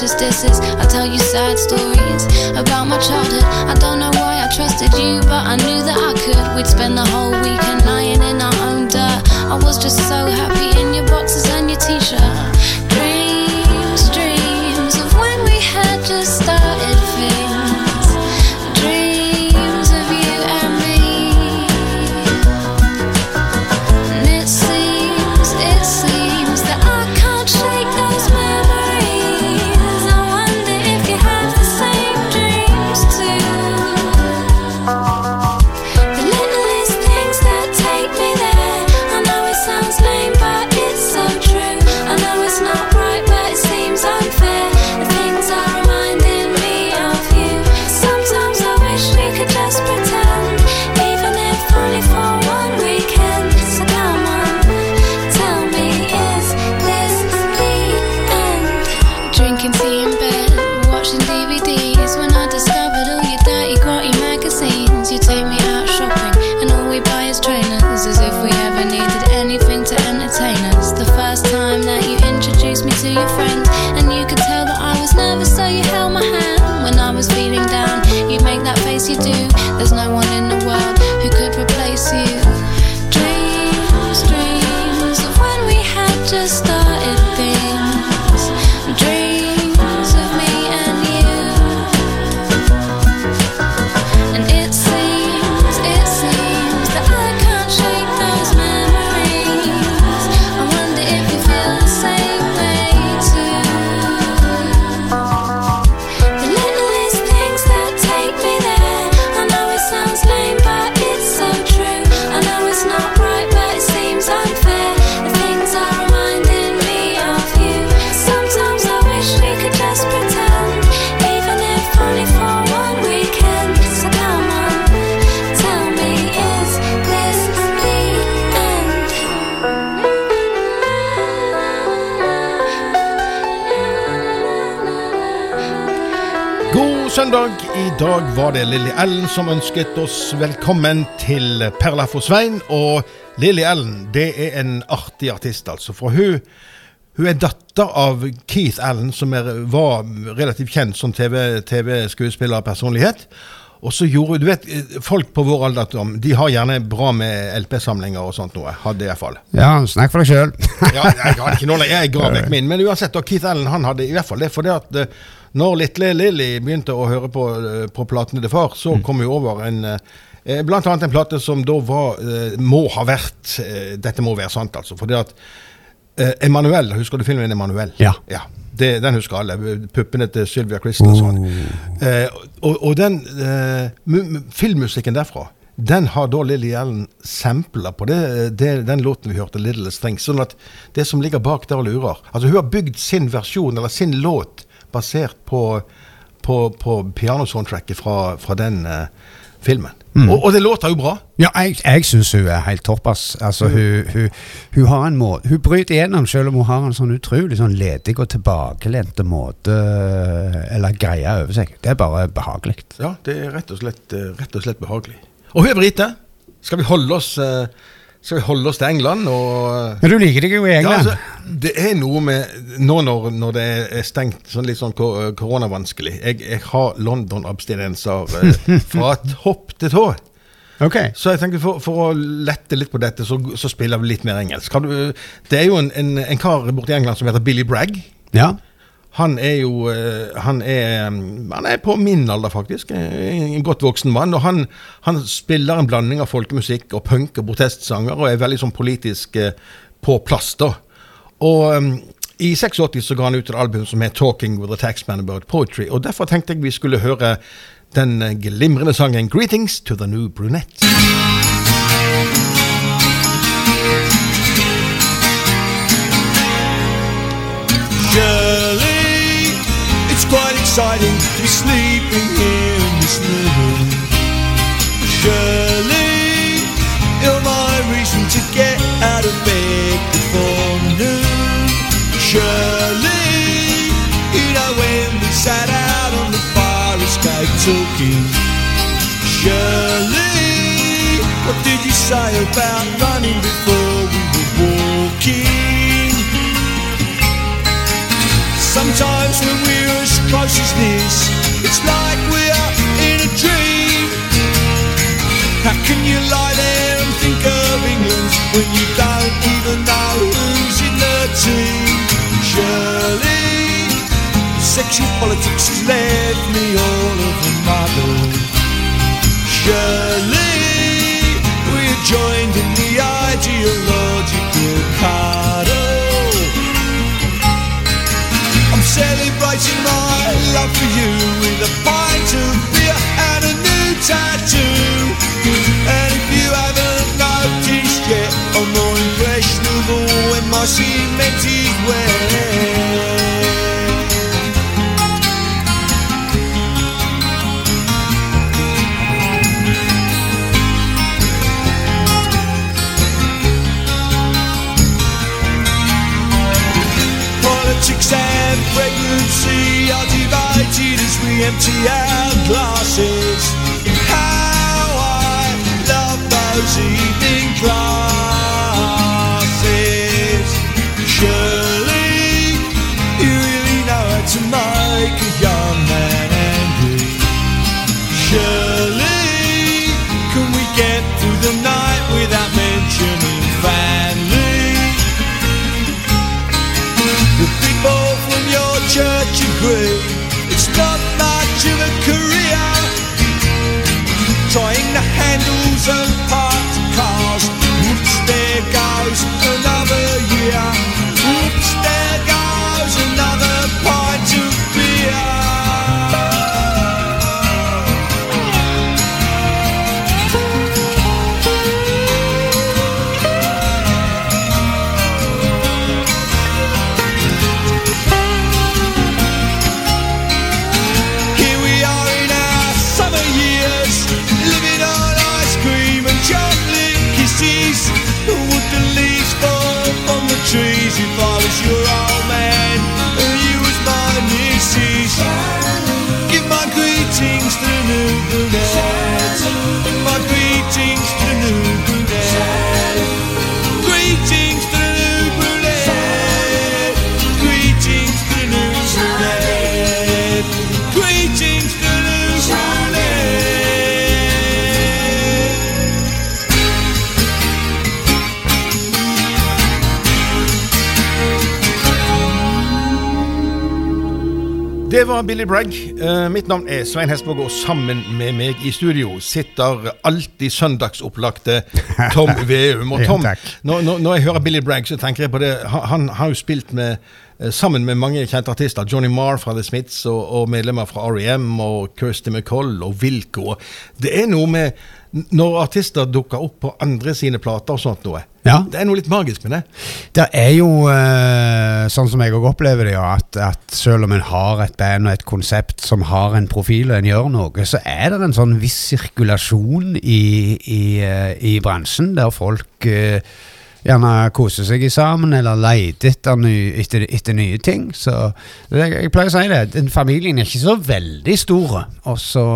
Disses. I tell you sad stories about my childhood. I don't know why I trusted you, but I knew that I could. We'd spend the whole weekend lying in our own dirt. I was just so happy in your boxes and your t-shirt. Dreams, Ellen som ønsket oss velkommen til Perla for Svein. Og Lilly Ellen det er en artig artist, altså. For hun, hun er datter av Keith Allen, som er, var relativt kjent som TV-skuespillerpersonlighet. Og så gjorde Du vet, folk på vår alder Tom, de har gjerne bra med LP-samlinger og sånt noe. Hadde iallfall. Ja, snakk for deg sjøl. ja, jeg hadde ikke noe, jeg ga vekk min. Men uansett, da, Keith Allen han hadde i hvert fall det. For det at eh, når Litle Lilly begynte å høre på, eh, på platene til far, så kom jo over en eh, Blant annet en plate som da var Må ha vært Dette må være sant, altså. For det at Emanuel, husker du filmen Emanuel? Ja. Ja. Det, den husker alle. Puppene til Sylvia og sånn. Eh, og, og den eh, mu- mu- filmmusikken derfra den har da Lilly Allen sampla på det, det, den låten vi hørte, 'Little Strings'. Sånn at det som ligger bak der og lurer Altså Hun har bygd sin versjon, eller sin låt, basert på, på, på pianosoundtracket fra, fra den eh, filmen. Og, og det låter jo bra. Ja, jeg, jeg syns hun er helt topp, Altså, Altså, hun, hun, hun har en måte Hun bryter igjennom, selv om hun har en sånn utrolig sånn ledig og tilbakelente måte Eller greie over seg. Det er bare behagelig. Ja, det er rett og slett, eh, rett og slett behagelig. Og hun er brite. Skal vi holde oss eh, Skal vi holde oss til England? Og, Men du liker deg jo i England? ja, altså, det er noe med Nå når, når det er stengt sånn litt sånn ko- koronavanskelig Jeg, jeg har London-abstinenser eh, fra topp til tå. ok. Så jeg tenker for, for å lette litt på dette, så, så spiller vi litt mer engelsk. Kan du, det er jo en, en, en kar borte i England som heter Billy Bragg. Ja. Han er jo eh, Han er, mm, han er på min alder, faktisk. En godt voksen mann. Og han, han spiller en blanding av folkemusikk og punk og protestsanger, og er veldig sånn politisk eh, på plass, da. Og um, i 86 så ga han ut et album som het 'Talking with a Taxman About Poetry'. Og derfor tenkte jeg vi skulle høre den eh, glimrende sangen 'Greetings to the New Brunette'. Exciting to be sleeping here in this room. Shirley, you're my reason to get out of bed before noon. Shirley, you know when we sat out on the fire escape talking. Shirley, what did you say about running before we were walking? Close as this, it's like we're in a dream. How can you lie there and think of England when you don't even know who's in the team? Surely, sexual politics has left me all of a muddle. Surely, we're joined in the ideological cuddle. Love for you with a pint of beer and a new tattoo. And if you haven't noticed yet, I'm more impressionable when my cement is wet. Politics and pregnancy empty our glasses. How I love those evening classes. Surely you really know how to make a young man angry. Surely can we get through the night without mentioning family? The people from your church agree it's not handles and parts of cars. Det var Billy Bragg. Eh, mitt navn er Svein Hesborg, og sammen med meg i studio sitter alltid søndagsopplagte Tom Veum. Og Tom, når, når, jeg hører Billy Bragg, så tenker jeg på det Han, han har jo spilt med Sammen med mange kjente artister. Johnny Marr fra The Smiths, og, og medlemmer fra R.E.M. og Kirsty McColl og Wilco. Det er noe med Når artister dukker opp på andre sine plater og sånt noe. Ja. Det er noe litt magisk med det. Det er jo eh, sånn som jeg òg opplever det, ja, at, at selv om en har et band og et konsept som har en profil og en gjør noe, så er det en sånn viss sirkulasjon i, i, eh, i bransjen, der folk eh, gjerne koser seg sammen eller leter etter, etter, etter nye ting. Så jeg, jeg pleier å si det, den familien er ikke så veldig stor. Og så,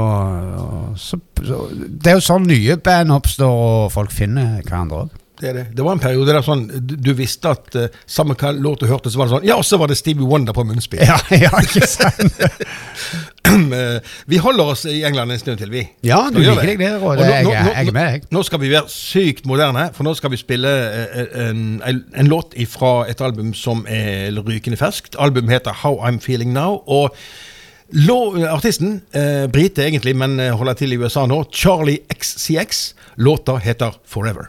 så, så Det er jo sånn nye band oppstår, og folk finner hverandre òg. Det, er det. det var en periode der sånn, du, visste at uh, samme hva låt du hørte, så var det sånn Ja, og så var det Stevie Wonder på munnspill. Ja, ja, ikke sant? eh, vi holder oss i England en stund til, vi. Ja, du liker deg der, og Og det- nå- nå- nå- jeg er med, jeg. Nå skal vi være sykt moderne, for nå skal vi spille eh, en, en, en låt fra et album som er rykende ferskt. Albumet heter How I'm Feeling Now. og Lå, artisten, eh, brite egentlig, men holder til i USA nå, Charlie XCX. Låta heter Forever.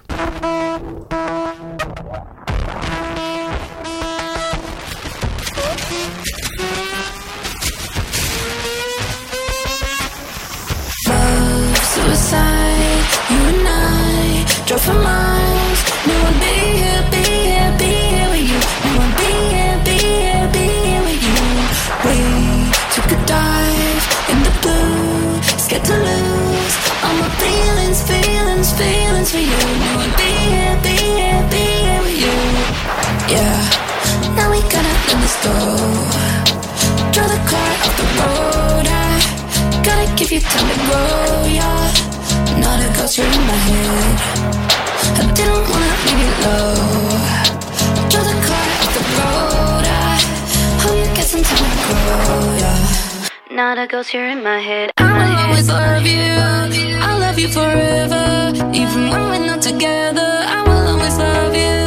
Drove for miles. No one be here, be here, be here with you. No one be here, be here, be here with you. We took a dive in the blue, scared to lose all my feelings, feelings, feelings for you. No one be here, be here, be here with you. Yeah, now we gotta let this go. Draw the car off the road. I gotta give you time to grow, yeah. Not a ghost, you're in my head. I didn't wanna leave you low. Draw the car off the road. I hope you get some time to grow, yeah. Not a ghost, you're in my head. I will always love you. I'll love you forever. Even when we're not together, I will always love you.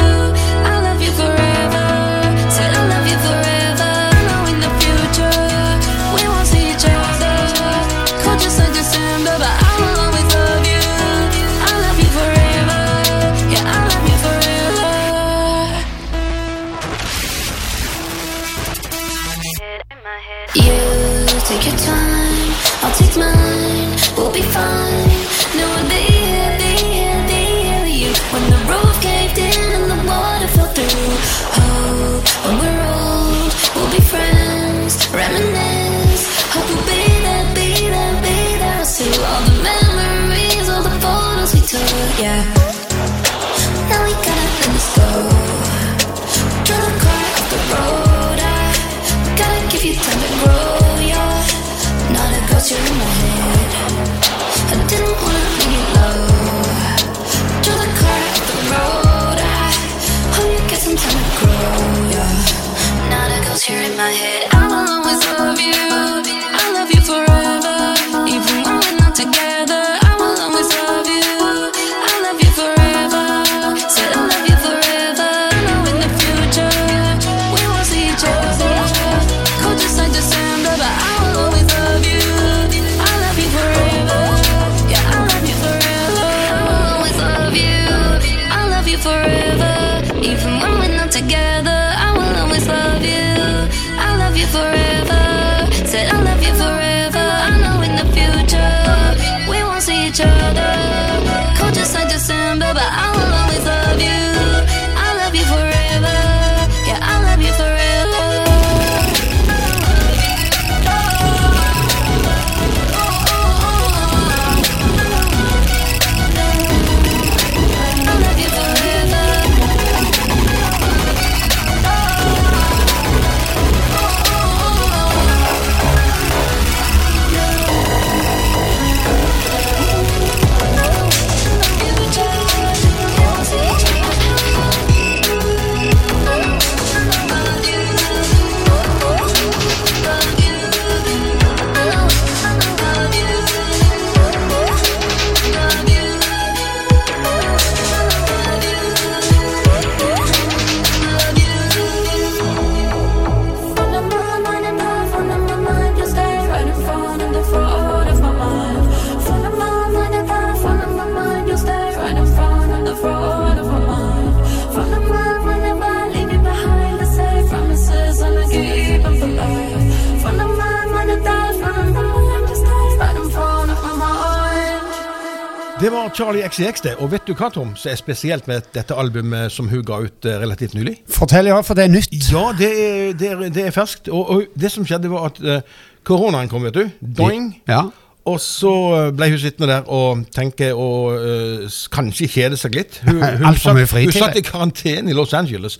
Var X det. Og vet du hva, Tom, som er spesielt med dette albumet som hun ga ut eh, relativt nylig? Fortell, ja, for det er nytt. Ja, det er, det er, det er ferskt. Og, og det som skjedde, var at uh, koronaen kom, vet du. Doing. Ja. Og så ble hun sittende der og tenke og uh, kanskje kjede seg litt. Hun, hun, for satt, hun satt i karantene i Los Angeles.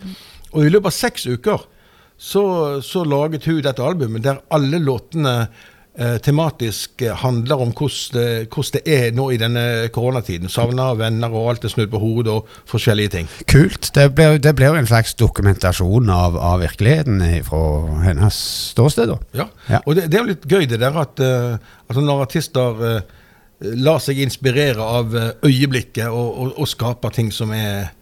Og i løpet av seks uker så, så laget hun dette albumet der alle låtene eh, tematisk eh, handler om hvordan det, er nå i denne koronatiden. Savner venner og alt er snudd på hodet og forskjellige ting. Kult. Det blir, det blir jo en slags dokumentasjon av, av virkeligheten fra hennes ståsted. Ja. Ja. Og det, det er jo litt gøy det der at eh, altså når artister eh, lar seg inspirere av eh, øyeblikket og, og, og skaper ting som er,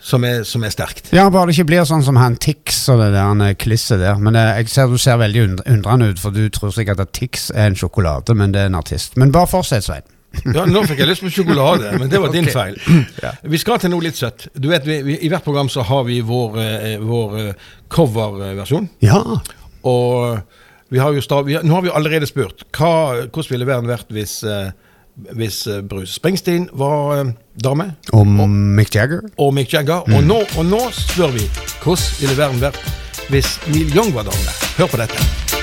som er, som er sterkt. Ja, bare det ikke blir sånn som han Tix og det der han, eh, klisset der. Men eh, jeg ser du ser veldig und- undrende ut, for du tror sikkert at Tix er en sjokolade, men det er en artist. Men bare fortsett, Svein. Ja, Nå fikk jeg lyst på sjokolade, men det var din okay. feil. Vi skal til noe litt søtt. Du vet, vi, vi, I hvert program så har vi vår, eh, vår eh, coverversjon. Ja. Og vi har jo stav, vi, har- nå har vi allerede spurt hva, hvordan ville verden vært hvis, eh, hvis eh, Bruce Springsteen var dame. dame, og Mick Jagger. og Mick Jagger. Og, nå, og nå spør vi hvordan ville verden vært hvis Neil Young var dame. Hør på dette.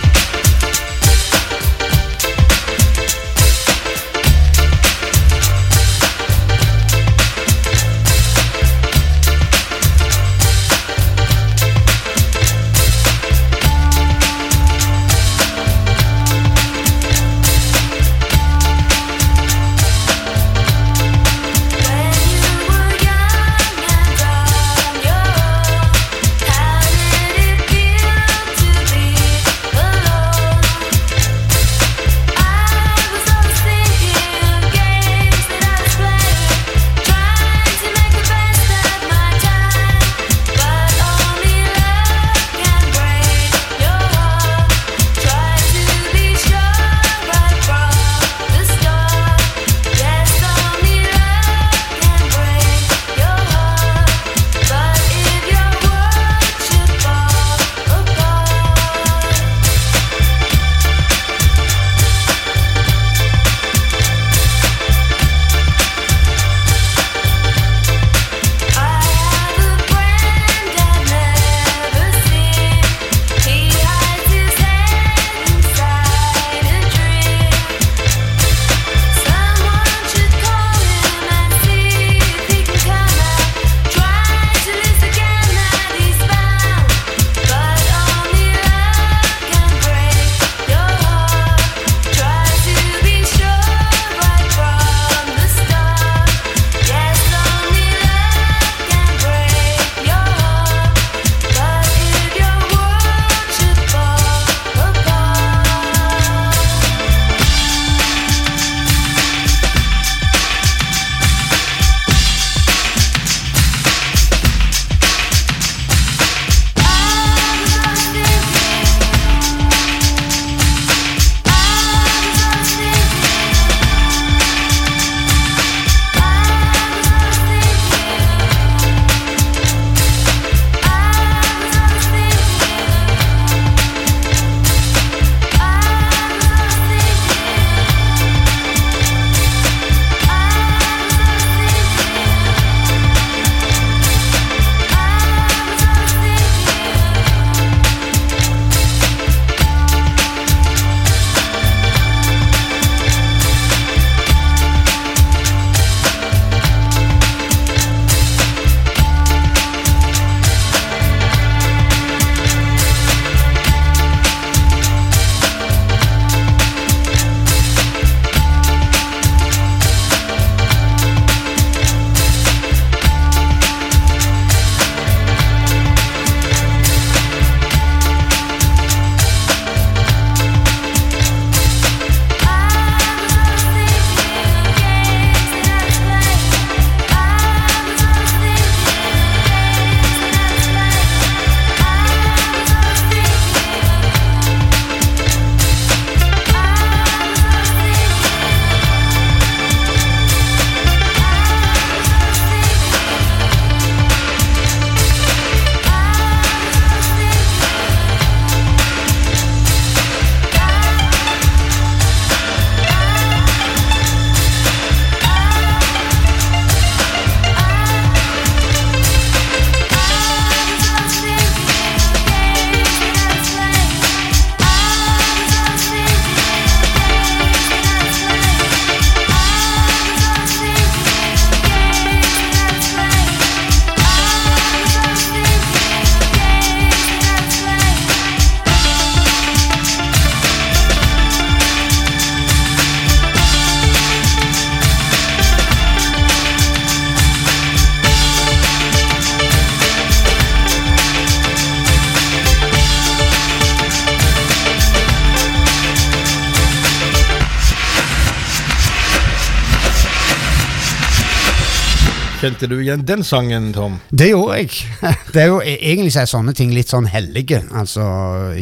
Kjente du igjen den sangen, Tom? Det gjorde jeg. Det er jo e- Egentlig så er sånne ting litt sånn hellige. Altså,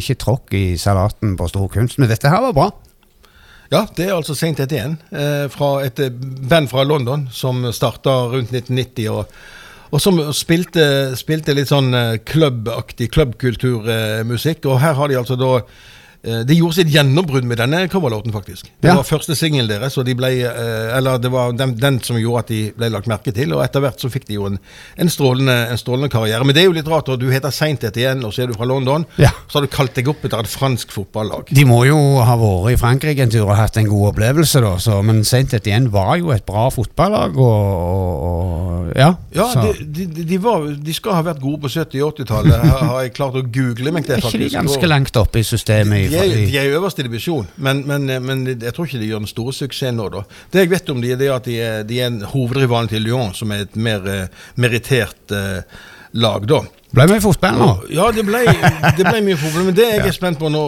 ikke tråkk i salaten på stor kunst, men dette her var bra. Ja, det er altså Saint Etienne, eh, fra et eh, band fra London som starta rundt 1990. og og som spilte, spilte litt sånn eh, klubbaktig klubbkulturmusikk. og her har de altså da eh, De gjorde sitt gjennombrudd med denne coverlåten, faktisk. Det Ja. var første singelen deres, og de ble, eh, eller det var den, den som gjorde at de ble lagt merke til. Og etter hvert så fikk de jo en, en, strålende, en strålende karriere. Men det er jo litt rart, og du heter Saint Etienne, og så er du fra London. Ja. Så har du kalt deg opp etter et fransk fotballag. De må jo ha vært i Frankrike en tur og hatt en god opplevelse, da. Så, men Saint Etienne var jo et bra fotballag, og, og, og ja. Ja, de, de, de, var, de skal ha vært gode på 70- og 80-tallet, har, jeg klart å google meg til. er ikke de ganske lengt langt oppe i systemet? De er, de er i øverste divisjon, men, men, men jeg tror ikke de gjør den store suksessen nå. da. Det jeg vet om de, er at de er, de er en hovedrivalen til Lyon, som er et mer eh, merittert eh, lag. da. Ble mye fotball nå? Ja, det ble, det ble mye fotball. Men det jeg er spent på nå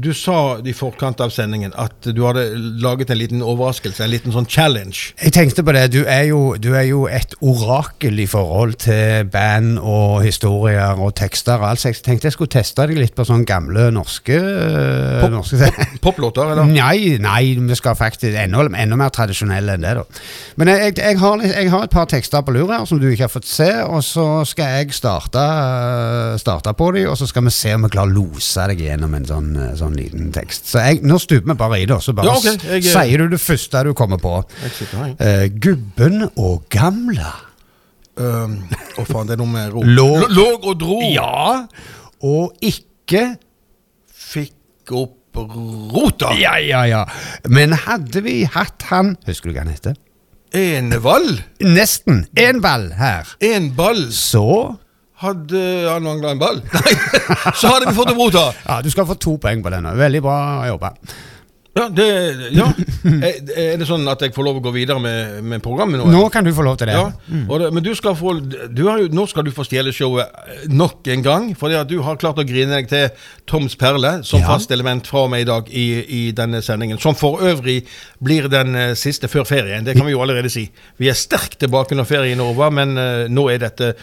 Du sa i forkant av sendingen at du hadde laget en liten overraskelse, en liten sånn challenge. Jeg tenkte på det. Du er, jo, du er jo et orakel i forhold til band og historier og tekster. Altså, jeg tenkte jeg skulle teste deg litt på sånne gamle norske, øh, Pop- norske Poplåter, eller? Nei, nei, vi skal faktisk enda, enda mer tradisjonelle enn det. da. Men jeg, jeg, har, jeg har et par tekster på lur her som du ikke har fått se, og så skal jeg starte, starte på dem, og så skal vi se om vi klarer å lose deg gjennom en sånn, eh, sånn liten tekst. Så jeg, Nå stuper vi bare i det, og så bare Ja, okay. jeg- sier du det første du kommer på. Eh, gubben og gamla. Um, Å faen, det er noe med ro. Låg. Låg og dro. Ja, og ikke Fikk opp rota. Ja, ja, ja. Men hadde vi hatt han Husker du hva han heter? Enevall. Nesten. En ball her. En ball. Så Hadde han mangla en ball? Nei, så hadde vi fått en Brota! Ja, du skal få to poeng på denne. Veldig bra jobba. Ja, det, ja. Er det sånn at jeg får lov å gå videre med, med programmet nå? Nå kan du få lov til det. Ja, og det, men du skal få du har jo, Nå skal du få stjele showet eh, nok en gang. Fordi at du har klart å grine deg til Toms perle som Ja. fast element fra med i dag i, i denne sendingen. Som for øvrig blir den eh, siste før ferien. Det kan vi jo allerede si. Vi er sterkt tilbake når ferien er over, men eh, nå er dette det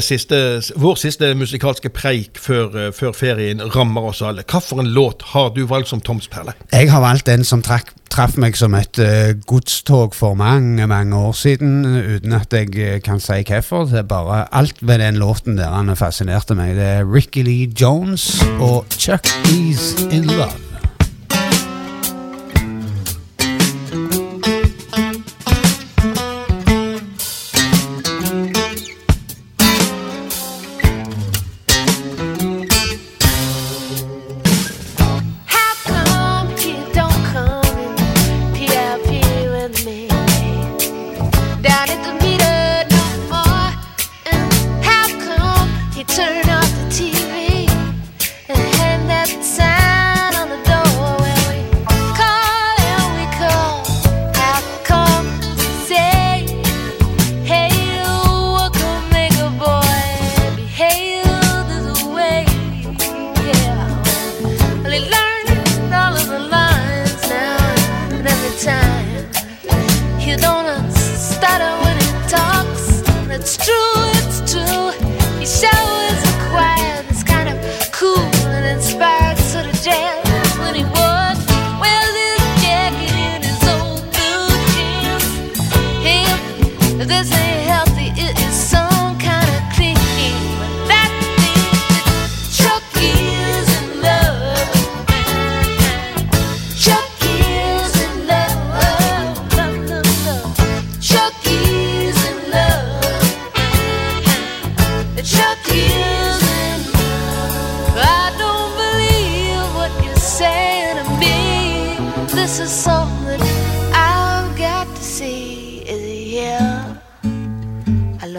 siste, vår siste musikalske preik før, eh, før ferien rammer oss alle. Hvilken låt har du valgt som Toms perle? Jeg har valgt den som trakk, traff meg som et uh, godstog for mange, mange år siden, uten at jeg eh, kan si hvorfor. Det er bare alt ved den låten der han fascinerte meg. Det er Ricky Lee Jones og Chuck Ease In Love.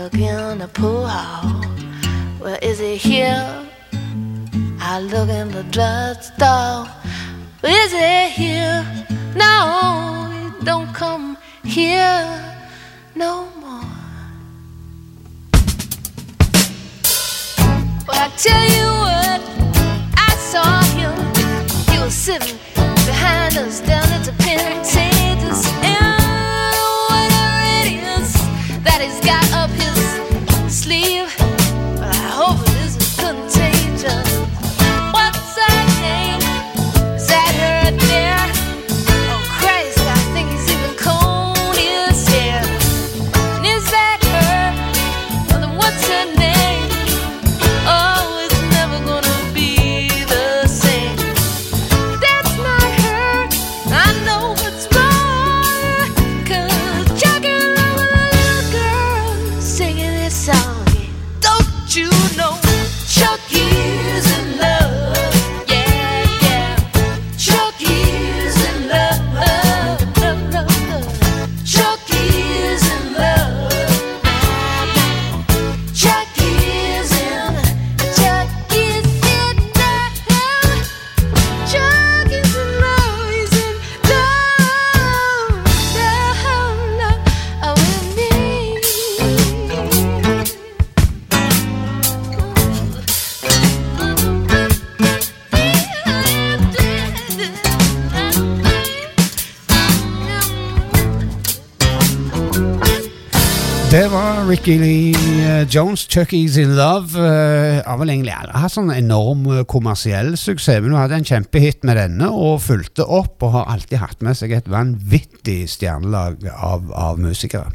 Look in the pool hall. Well, is he here? I look in the drugstore. Is he here? No, he don't come here no more. Well, I tell you what, I saw him. He was sitting behind us down at the Pentatus. Ricky Lee eh, Jones, 'Chucky's in Love'. eh, har vel egentlig hatt sånn enorm eh, kommersiell suksess, men hun hadde en kjempehit med denne og fulgte opp og har alltid hatt med seg et vanvittig stjernelag av, av musikere.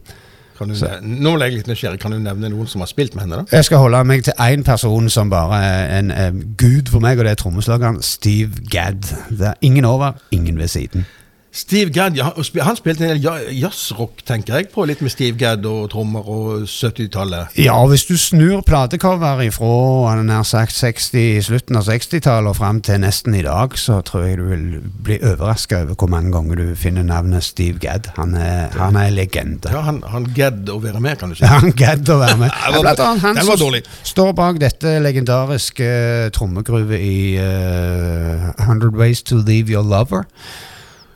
Kan du, nå ble jeg litt nysgjerrig. Kan du nevne noen som har spilt med henne? da? Jeg skal holde meg til én person som bare er en en, gud for meg, og det er trommeslageren Steve Gadd. Det er ingen over, ingen ved siden. Steve Gadd ja, han spilte en del ja- jazzrock, tenker jeg, på litt med Steve Gadd og trommer og 70-tallet. Ja, hvis du snur platecover fra nær sagt 60, slutten av 60-tallet og fram til nesten i dag, så tror jeg du vil bli overraska over hvor mange ganger du finner navnet Steve Gadd. Han er, han er legende. Ja, Han, han gadd å være med, kan du si. Ja, Han gadd å være med. Ja, Blant annet han som dårlig. står bak dette legendariske uh, trommegruvet i uh, 100 Ways to Leave Your Lover.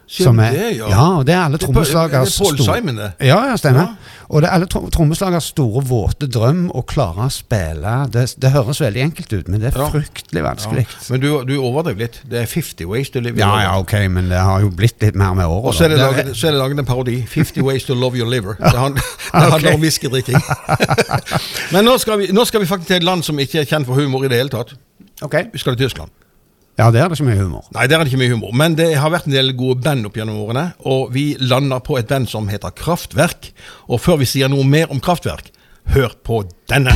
Som er, det, ja. ja? og det er alle er trommeslagers er store- Ja, ja, stemmer. Ja. Og det er alle trommeslagers store, våte drøm å klare å spille det, det høres veldig enkelt ut, men det er Ja. fryktelig vanskelig. Men du, du overdrev litt. Det er 50 ways to live Ja, Liver. ja, ja, ok, men det har jo blitt litt mer med året. Og så er, det laget, så er det laget en parodi. 50 ways to love your liver. Det, handler, det handler om whiskydrikking. Men nå skal, vi, nå skal vi faktisk til et land som ikke er kjent for humor i det hele tatt. Ok. Vi skal til Tyskland. Ja, der er det ikke mye humor. Nei, der er det ikke mye humor. Men det har vært en del gode band opp gjennom årene. Og vi lander på et band som heter Kraftverk. Og før vi sier noe mer om Kraftverk, hør på denne.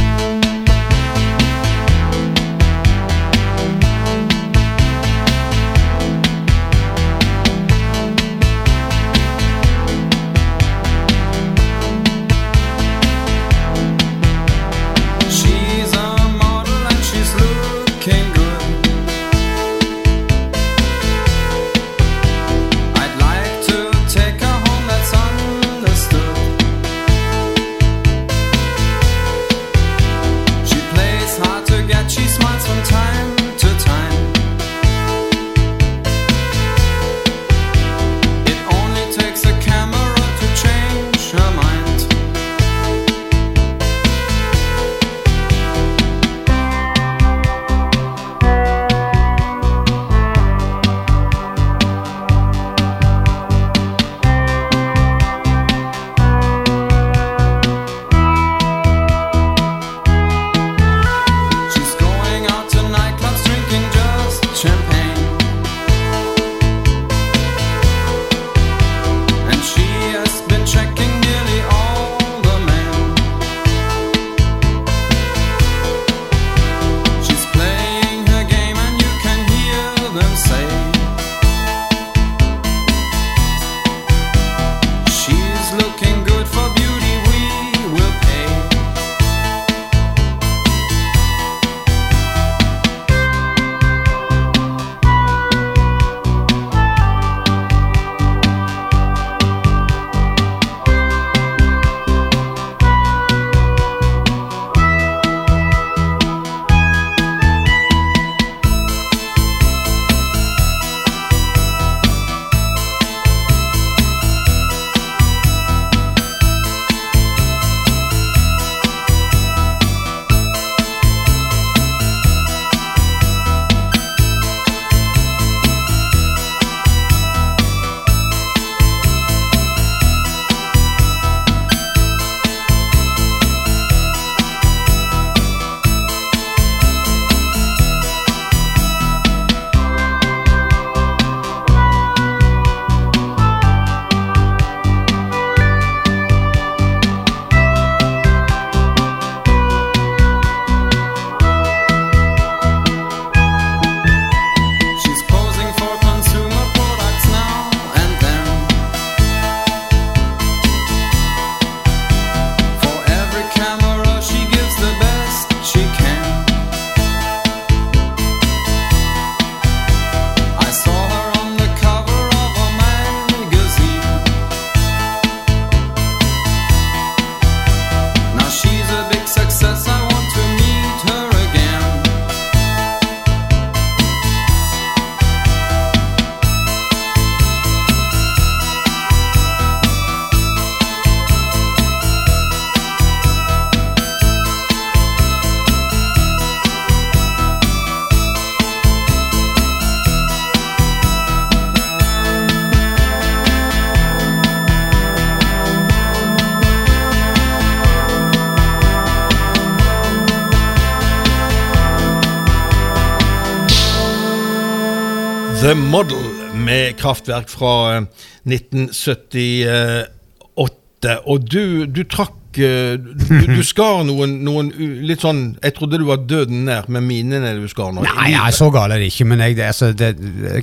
The Model med kraftverk fra eh, 1978. Og du, du trakk eh, du, du skar noen, noen litt sånn Jeg trodde du var døden nær med minene du skar nå. Nei, nei, så galt er det ikke, men jeg, det, altså, det,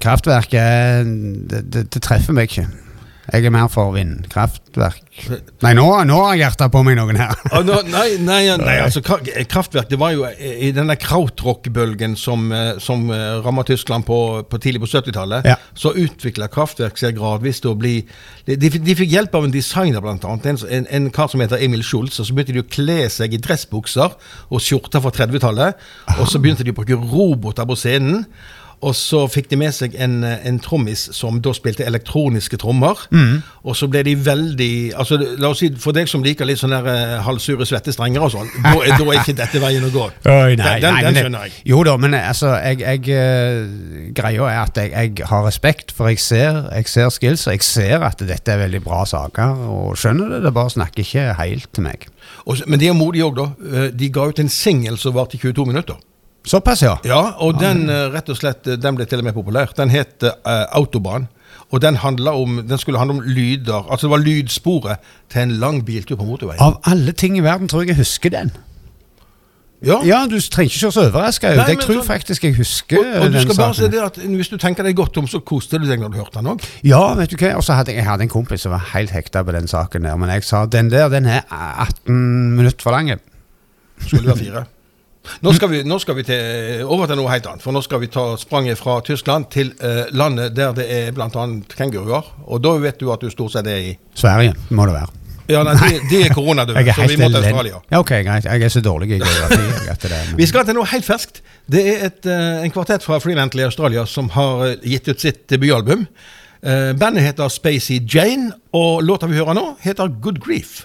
kraftverk er- det, det, det treffer meg ikke. Jeg er mer for vindkraftverk. Nei, nå, nå har hjertet på meg noen her. Ah, nå, nei, nei, nei, altså Kraftverk det var jo i denne krautrock-bølgen som, eh, som eh, ramma Tyskland på, på tidlig på 70-tallet. Ja. Så utvikla Kraftverk seg gradvis til å bli De, de fikk hjelp av en designer, blant annet. En, en, en kar som heter Emil Schulz. Og så begynte de å kle seg i dressbukser og skjorter fra 30-tallet. Og så begynte de å bruke roboter på scenen. Og så fikk de med seg en, eh, en trommis som da spilte elektroniske trommer. Og så ble de veldig altså La oss si, For deg som liker litt sånn der eh, halvsure svettestrenger og sånn, da, er- da er ikke dette veien å gå. Oi, nei, den nei, den skjønner jeg. Jo da, men altså, jeg, jeg eh, Greia er at jeg, jeg har respekt, for jeg ser, jeg ser skills, og jeg ser at dette er veldig bra saker, og skjønner det, det bare snakker ikke helt til meg. Og, men de er modige òg, da. De ga ut en singel som varte i 22 minutter. Såpass, ja. Ja, og den eh, rett og slett, eh, den ble til og med populær. Den het uh, Autobahn. Og den, om, den skulle handle om lyder Altså det var lydsporet til en lang biltur på motorveien. Av alle ting i verden tror jeg jeg husker den. Ja, Ja, du trenger ikke se så overraska ut. Jeg tror sånn- faktisk jeg husker og, og du skal bare se saken. det at Hvis du tenker deg godt om, så koste du deg når du hørte den òg. Ja, vet du hva, og så hadde jeg, jeg hadde en kompis som var helt hekta på den saken der, men jeg sa den der, den er 18 minutter for lang. Skulle være fire. Nå skal, vi, nå skal vi til, over til noe helt annet. For nå skal vi ta spranget fra Tyskland til eh, landet der det er bl.a. kenguruer. Og da vet du at du stort sett er i Sverige må det være. Ja, nei, de, de er koronadøde, så vi må til. Australia. Ja, ok, greit. Jeg er så dårlig i geografi. Vi skal til noe helt ferskt. Det er et, eh, en kvartett fra Freelantle i Australia som har eh, gitt ut sitt debutalbum. Eh, bandet heter Spacey Jane, og låta vi hører nå, heter Good Grief.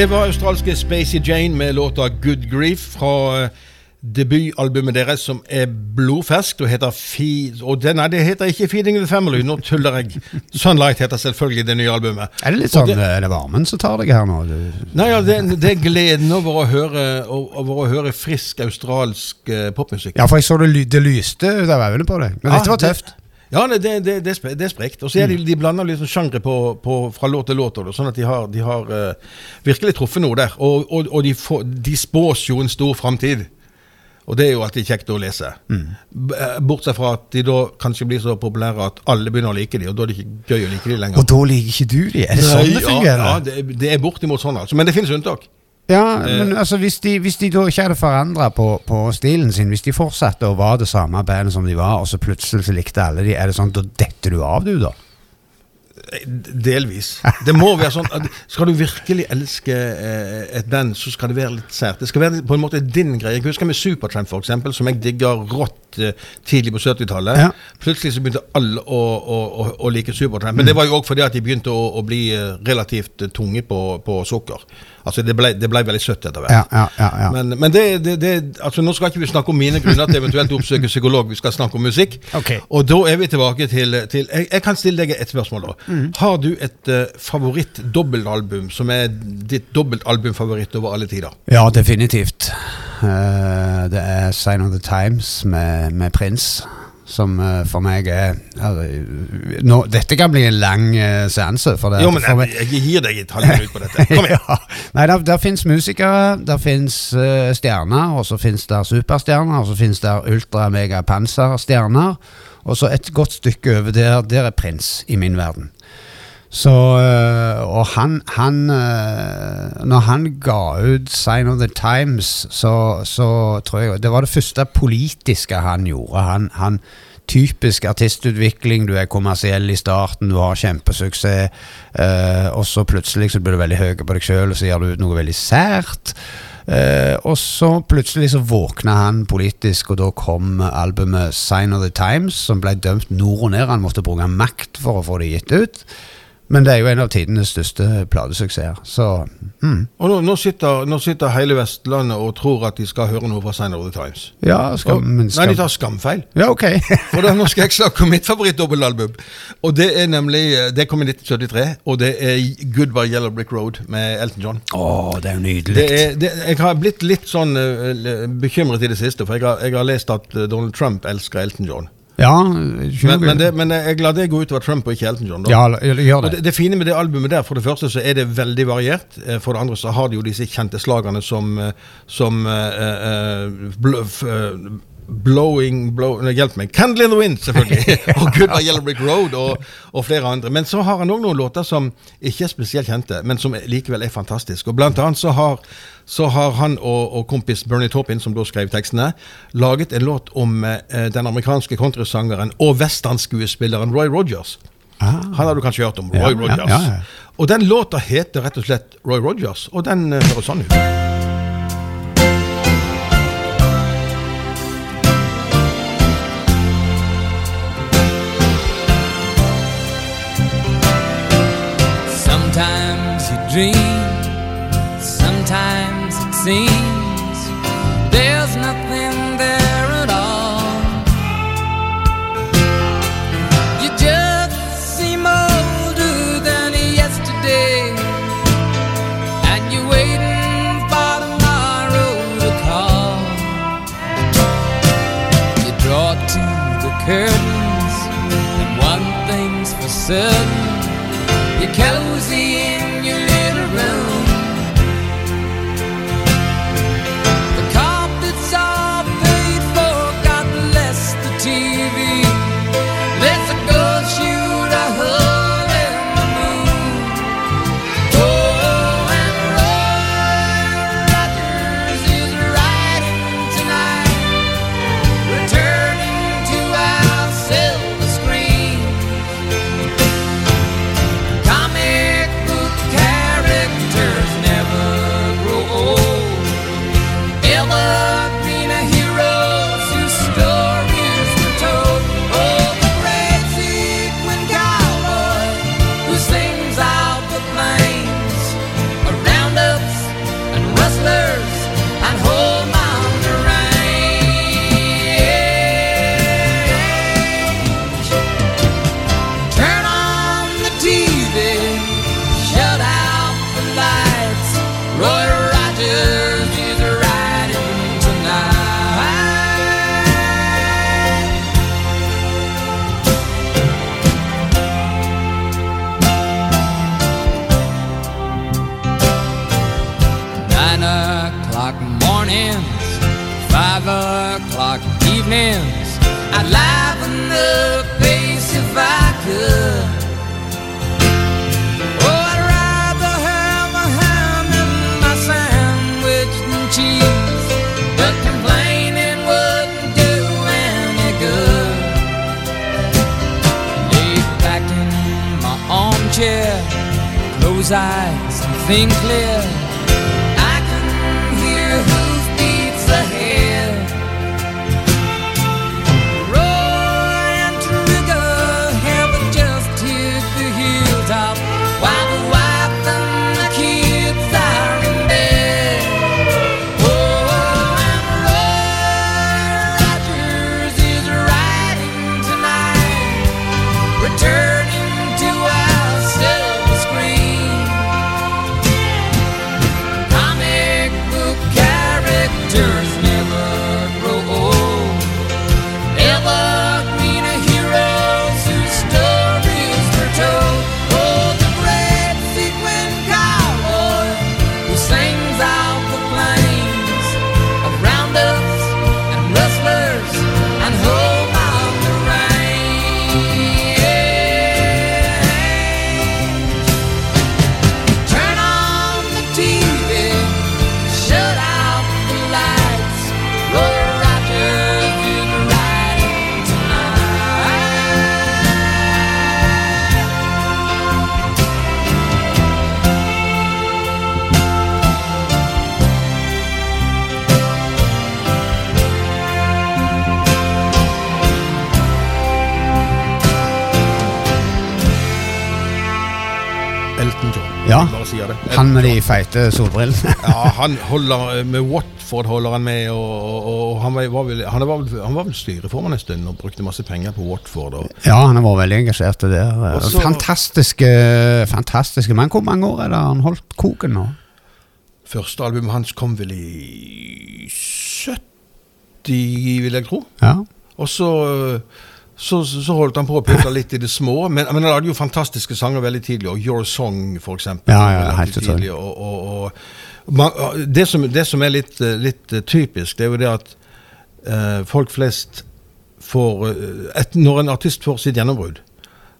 Det var australske Spacey Jane med låta Good Grief fra eh, debutalbumet deres som er blodferskt og heter Fe og det, Nei, det heter ikke Feeding the Family, nå tuller jeg. Sunlight heter selvfølgelig det nye albumet. Er det litt sånn det, Er det varmen som tar deg her nå? Nei, ja, det, det er gleden over å høre, over å høre frisk australsk eh, popmusikk. ja, for jeg så det, det lyste av øynene på deg. Men Ja, dette var det- tøft. Ja, det, det, det, det, er sprekt. Og så er de, de blander liksom sjangre på, på, fra låt til låt, sånn at de har, de har uh, virkelig truffet noe der. Og, og, og de, får, de spås jo en stor framtid. Og det er jo alltid kjekt å lese. B- eh, Bortsett fra at de da kanskje blir så populære at alle begynner å like de, og da er det ikke gøy å like de lenger. Og da liker ikke du de? Er det sånn det fungerer? Ja, ja det, det er bortimot sånn, altså. Men det finnes unntak. Ja, Eh. men altså hvis de, hvis de da ikke hadde forandra på, på stilen sin, hvis de fortsatte å være det samme bandet som de var, og så plutselig så likte alle de, er det sånn da detter du av, du, da? Delvis. Det må være sånn Skal du virkelig elske eh, et band, så skal det være litt sært. Det skal være på en måte din greie. Jeg husker med Supertramp, eksempel, som jeg digger rått eh, tidlig på 70-tallet. Ja. Plutselig så begynte alle å, å, å, å like Supertramp. Men det var jo òg fordi at de begynte å, bli eh, relativt eh, tunge på, på sukker. Altså Det ble, det ble veldig søtt etter hvert. Ja, ja, ja, ja. Men, men det, det, altså nå skal ikke vi snakke om mine grunner til eventuelt å oppsøke psykolog, vi skal snakke om musikk. Ok. Og da er vi tilbake til, til jeg, jeg kan stille deg et spørsmål. da. Mm. Har du et uh, favoritt-dobbeltalbum som er ditt dobbeltalbumfavoritt over alle tider? Ja, definitivt. Uh, det er Sign of the Times med, med Prince, som eh, for meg er her, nå, Dette kan bli en lang uh, seanse. For det, Jo, men jeg, jeg gir deg et halvt minutt på dette. Kom igjen. ja. Nei, der, der fins musikere, der fins uh, stjerner, og så fins der superstjerner, og så fins der ultra-mega-panserstjerner. Og så et godt stykke over der, der er prins i min verden. Så øh, Og han, han øh, Når han ga ut Sign of the Times, så, så tror jeg Det var det første politiske han gjorde. Han, han Typisk artistutvikling. Du er kommersiell i starten, du har kjempesuksess, eh, og så plutselig så blir du veldig høy på deg sjøl, og så gjør du noe veldig sært. Eh, og så plutselig så våkna han politisk, og da kom albumet Sign of the Times, som ble dømt nord og ned. Han måtte bruke makt for å få det gitt ut. Men det er jo en av tidenes største platesuksesser. Så mm. Og nå, nå, sitter, nå sitter hele Vestlandet og tror at de skal høre noe fra Sign of the Times. ja, skal, Og, men Nei, de tar skamfeil. Ja, ok. For da, Nå skal jeg snakke om mitt favorittdobbeltalbum. Og det er nemlig Det kom i 1973, og det er Goodbye Yellow Brick Road med Elton John. Å, det er jo nydelig. Er, jeg har blitt litt sånn uh, bekymret i det siste, for jeg har, jeg har lest at eh, Donald Trump elsker Elton John. Ja, Men, men, det, men jeg lar det gå utover Trump og ikke Elton John. Da. ja, gjør det. det, det fine med det albumet der, for det første så er det veldig variert. Eh, For det andre så har de jo disse kjente slagene som, eh, som uh, uh, bl f eh, Blowing blow, nei, Hjelp meg. Candle in the Wind, selvfølgelig. og Goodbye Yellow Brick Road og, og flere andre. Men så har han òg noen låter som ikke er spesielt kjente, men som likevel er fantastiske. Og blant annet så har, så har han og, og kompis Bernie Taupin, som da skrev tekstene, laget en låt om eh, den amerikanske countrysangeren og westernskuespilleren Roy Rogers. Han har du kanskje hørt om. Roy ja, Rogers. ja, ja. Og den låta heter rett og slett Roy Rogers, og den eh, høres sånn ut. Sometimes dream, sometimes it seems there's nothing there at all. You just seem older than yesterday, and you're waiting for tomorrow to call. You draw to the curtains, and one thing's for certain. You're cozy in your eyes and think clear. Feite solbrillene. Ja, han holder med Watford holder han med, og, og, han, var, var vel, han, var vel, han var vel styreformann en stund og brukte masse penger på Watford. Og, Ja, han vært veldig engasjert i det. Fantastiske, fantastiske Men hvor mange år er det han holdt koken nå? første albumet hans kom vel i 70, vil jeg tro. Ja. Og så, så, så holdt han på å putte litt i det små, men, men han lagde jo fantastiske sanger veldig tidlig, og Your Song, for eksempel. Ja, ja, helt tidlig, og, og, og, man, det, som, det som er litt, litt eh, typisk, det er jo det at eh, folk flest får eh, et, Når en artist får sitt gjennombrudd,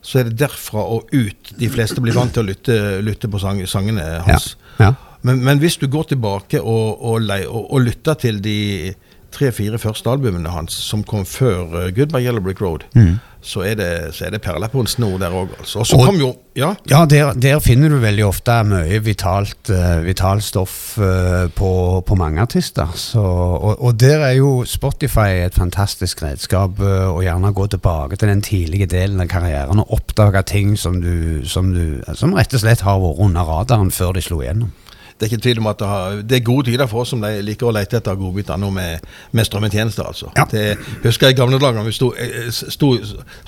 så er det derfra og ut de fleste blir vant til å lytte, lytte på sang, sangene hans. ja. Men, men hvis du går tilbake og, og, og lytter til de tre-fire første albumene hans som kom før uh, Goodbye Yellow Brick Road, så, er det, så er det perler på en snor der òg. Altså. Og så kom jo Ja, Ja, der, der finner du veldig ofte mye vitalt, uh, vitalt stoff uh, på, på mange artister. Så, og, og der er jo Spotify et fantastisk redskap uh, å gjerne gå tilbake til den tidlige delen av karrieren og oppdage ting som, du, som, du, som rett og slett har vært under radaren før de slo igjennom. Det er ikke tvil om at det, har, det er gode tider for oss som liker å lete etter godbiter nå med, med strømmetjenester. altså. Ja. Det husker jeg i gamle dager vi sto, eh, sto,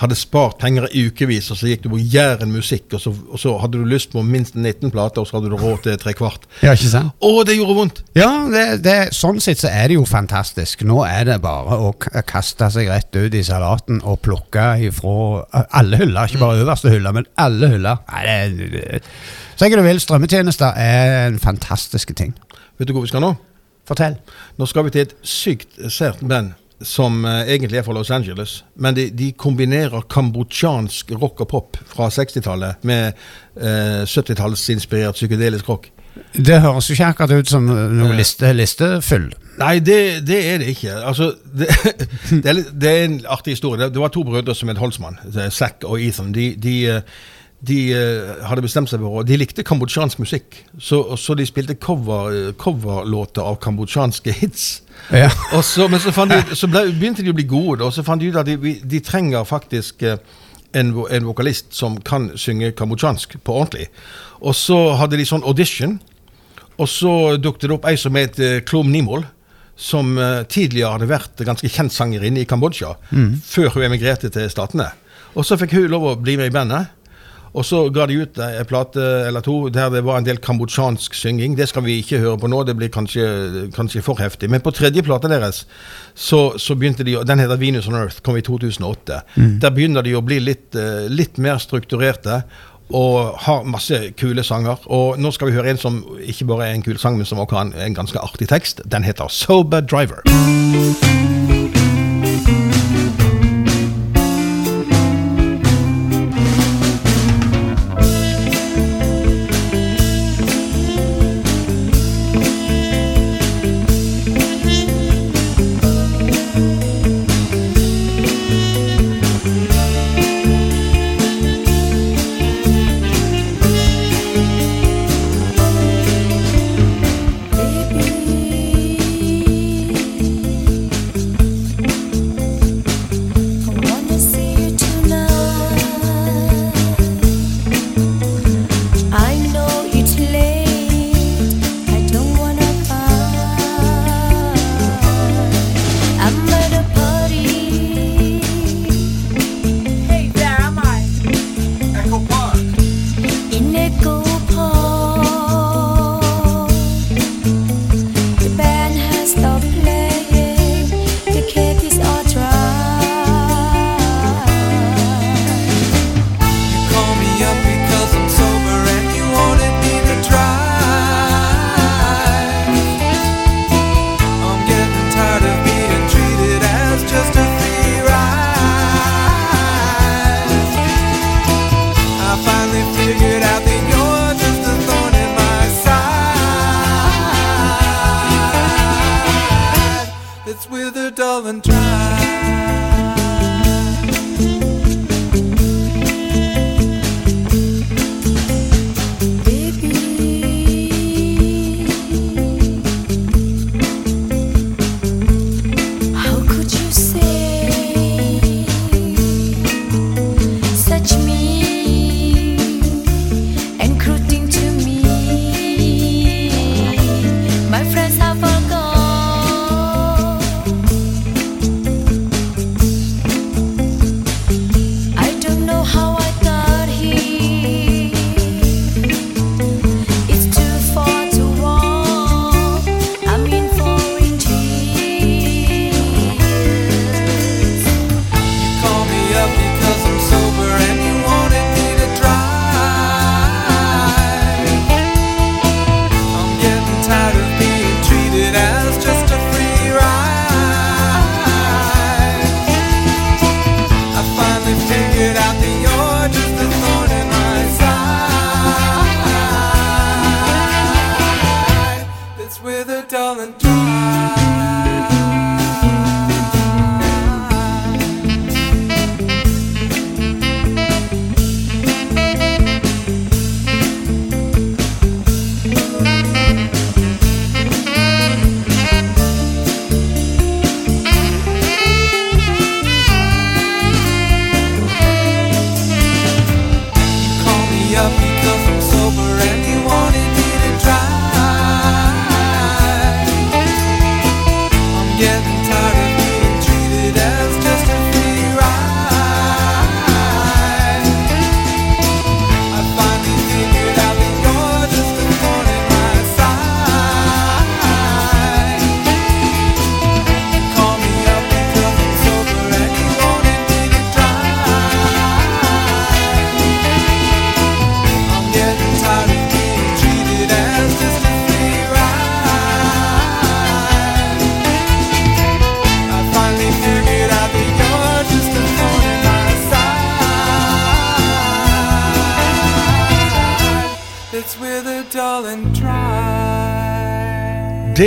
hadde spart penger i ukevis, og så gikk du på Jæren musikk, og så, og så hadde du lyst på minst 19 plater, og så hadde du råd til tre kvart. Ja, ikke sant? Å, det gjorde vondt! Ja, det, det, sånn sett så er det jo fantastisk. Nå er det bare å kaste seg rett ut i salaten og plukke ifra alle hyller. Ikke bare øverste hylle, men alle hyller. Nei, det, det, Si jeg du vil, strømmetjenester er en fantastisk ting. Vet du hvor vi skal nå? Fortell. Nå skal vi til et sykt sært band som eh, egentlig er fra Los Angeles. Men de, de kombinerer kambodsjansk rock og pop fra 60-tallet med eh, 70-tallsinspirert psykedelisk rock. Det høres jo ikke akkurat ut som noe liste, listefyll. Nei, det, det er det ikke. Altså, det, det, er, det er en artig historie. Det, var to brødre som het Holzmann, er Zack og Ethan. De, de, eh, de eh, hadde bestemt seg for De likte kambodsjansk musikk, så, så de spilte cover, eh, coverlåter av kambodsjanske hits. Ja. Så, men så, de, så ble, begynte de å bli gode, og så fant de ut at de, de trenger faktisk eh, en, en vokalist som kan synge kambodsjansk på ordentlig. Og så hadde de sånn audition, og så dukket det opp ei som het Klom Nimol. Som tidligere hadde vært ganske kjent sangerinne i Kambodsja, før hun emigrerte til Statene. Og så fikk hun lov å bli med i bandet. Og så ga de ut en plate eller to der det var en del kambodsjansk synging. Det skal vi ikke høre på nå, det blir kanskje, kanskje for heftig. Men på tredje plata deres, så, så begynte de Den heter Venus on Earth, kom i 2008. Der begynner de å bli litt, eh, litt mer strukturerte. og har masse kule sanger. Og nå skal vi høre en som ikke bare er en kul sang, men som også har en, en ganske artig tekst. Den heter Sober Driver.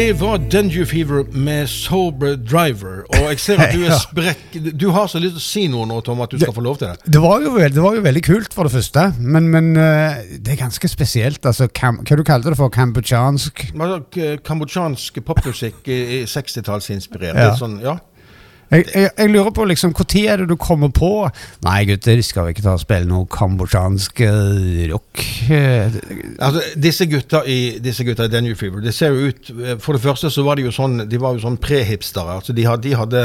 Det var Denju Fever med Sober Driver. Og jeg ser at du er sprekk. Du har så lyst til å si noe nå, Tom, at du skal få lov til det. Det var, jo veld, det var jo veldig kult, for det første. Men, men eh, det er ganske spesielt. Altså, kam, hva du kalte det for? Kambodsjansk? Kambodsjansk popmusikk i i 60-tallsinspirert. Ja. Sånn, ja. Jeg, jeg, jeg lurer på liksom, Når er det du kommer på Nei, gutter, skal vi ikke ta og spille noe kambodsjansk eh, rock? Eh, Altså, disse gutta i disse gutta i Daniel Fever, det ser jo ut For det første så var de jo sånn De var jo sånn prehipstere. Altså, de, hadde, de hadde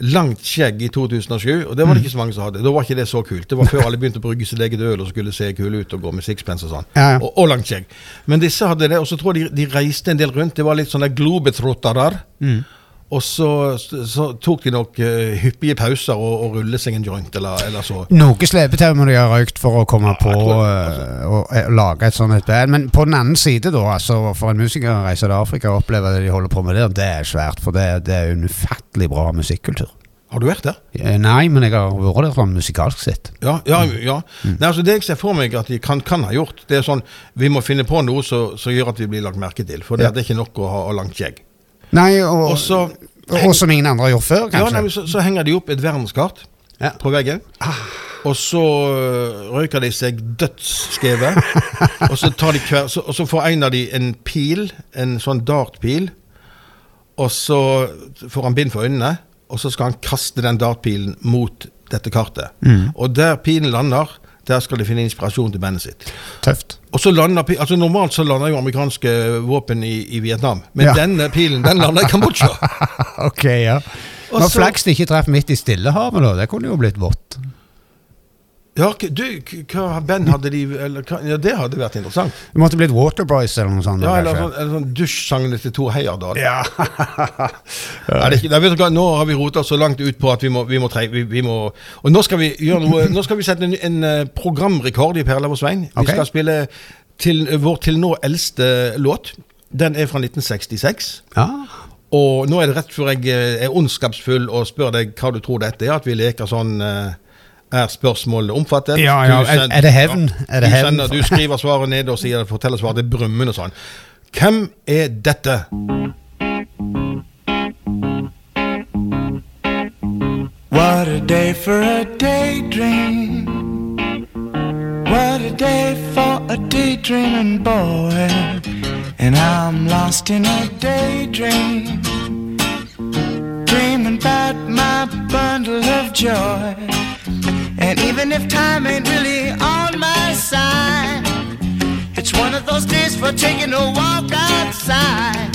langt skjegg i 2007, og det var det ikke så mange som hadde. Da var ikke det så kult. Det var før alle begynte å brygge sitt eget øl og skulle se kule ut og gå med sixpence og sånn. Ja, ja. Og, og langt skjegg. Men disse hadde det, og så tror jeg de, de reiste en del rundt. Det var litt sånne globetrottere. Og så, så tok de nok uh, hyppige pauser og, og rulle seg en joint eller, eller så. Noe slepetau må de ha røykt for å komme på jeg tror- eh, å eh, lage et sånt et band. Men på den andre side, da, altså for en musiker å reise til Afrika og oppleve det de holder på med der, det er svært. For det, det er en ufattelig bra musikkultur. Har du vært der? Nei, men jeg har vært der sånn musikalsk sett. Ja. ja, ja. Nei, altså Det jeg ser for meg at de kan, kan ha gjort, det er sånn Vi må finne på noe som som gjør at vi blir lagt merke til. For det, Ja. det er ikke nok å ha langt skjegg. Nei, og, Og så og som ingen andre har gjort før, ja, nei, så, så henger de opp et verdenskart Ja. på veggen. Og så øh, røyker de seg dødsskeve. og, så tar de hver, så, og så får en av de en pil, en sånn dartpil. Og så får han bind for øynene, og så skal han kaste den dartpilen mot dette kartet. Og der pilen lander, der skal de finne inspirasjon til bandet sitt. Tøft. Og så lander altså Normalt så lander jo amerikanske våpen i, i Vietnam, men Ja. denne pilen den lander i Kambodsja. ok, ja. Og Når så- flaks de ikke treffer midt i Stillehavet, da. Det kunne jo blitt vått. Ja, du, hva band hadde de eller, hva, Ja, det hadde vært interessant. Det måtte blitt Waterboys eller noe sånt. Ja, Eller sånn, eller sånn dusjsangene til Tor Heyerdahl. Ja. Er ikke, da, vet du hva, nå har vi rota så langt ut på at vi må, vi må, tre, vi, vi må Og nå skal vi gjøre noe Nå skal vi sette en, en eh, programrekord i Perla og Svein. Vi okay. skal spille til vår til nå eldste låt. Den er fra 1966. ja. Og nå er det rett før jeg eh, er ondskapsfull og spør deg hva du tror dette er, at vi leker sånn eh, Er spørsmålet omfattet? Ja, ja, Du er- er det hevn? Er det du, sender, du skriver svaret ned og sier, forteller svaret Det er brummende sånn. Hvem er dette? What a day for a daydream. What a day for a daydreaming boy. And I'm lost in a daydream. Dreaming about my bundle of joy. Even if time ain't really on my side, it's one of those days for taking a walk outside.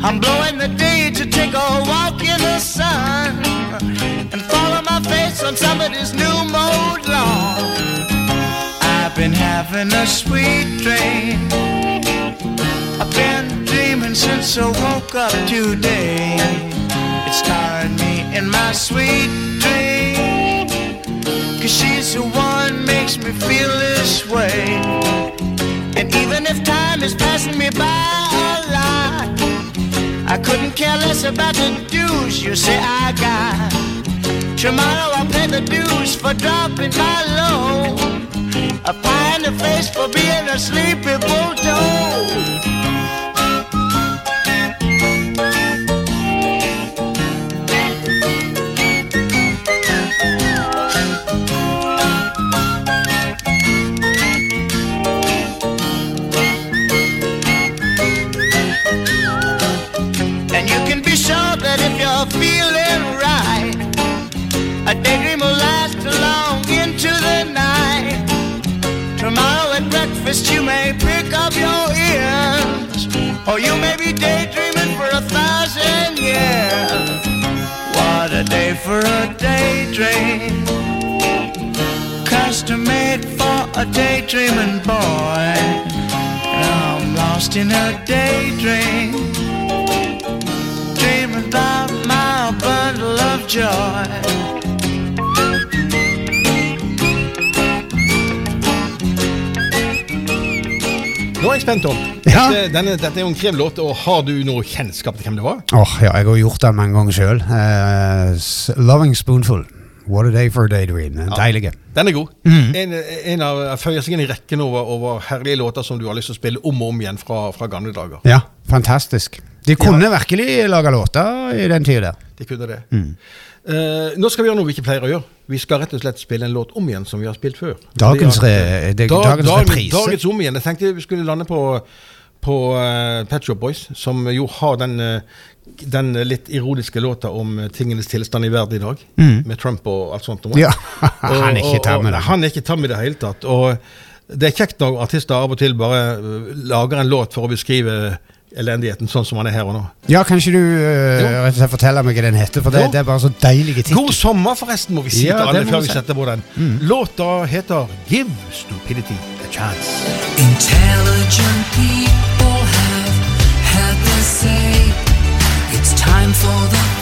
I'm blowing the day to take a walk in the sun and follow my face on somebody's new mode lawn. I've been having a sweet dream. I've been dreaming since I woke up today. It's starring me in my sweet dream. Cause she's the one makes me feel this way. And even if time is passing me by a lot, I couldn't care less about the dues you say I got. Tomorrow I'll pay the dues for dropping my load. A pie in the face for being a sleepy bulldog. Your ears, or you may be daydreaming for a thousand years. What a day for a daydream, custom made for a daydreaming boy. I'm lost in a daydream dreaming about my bundle of joy. Er jeg spent, Tom. Ja. Dette, denne, dette er jo en kremlåt, og har du noe kjennskap til hvem det var? Åh, ja, jeg har gjort den mange ganger sjøl. 'Loving Spoonful'. What a day for a daydream. Ja. Deilige. Deilig. Den er god. Mm. En, en av føyer seg inn i rekken over, over herlige låter som du har lyst til å spille om og om igjen fra, fra gamle dager. Ja, fantastisk. De kunne virkelig lage låter i den tida der. De kunne det. Mm. Uh, nå skal vi gjøre noe vi ikke pleier å gjøre. Vi skal rett og slett spille en låt om igjen som vi har spilt før. Dagens re- eh, det- da, dagens dagen- reprise. Dagens om igjen. Jeg tenkte vi skulle lande på, på uh, Pet Shop Boys, som jo har den, eh, den litt ironiske låta om tingenes tilstand i verden i dag. Med Trump og alt sånt. Mm. Ja, han er ikke tam i det. Han er ikke tam i det hele tatt. Og det er kjekt når artister av og til bare lager en låt for å beskrive elendigheten sånn som han er her og nå. Ja, kanskje du uh, slett forteller meg hva den heter, for det, det er bare så deilige ting. God sommer, forresten, må vi si Ja, til alle før vi setter på den. Låta heter Give Stupidity a Chance. Intelligent people have had their say it's time for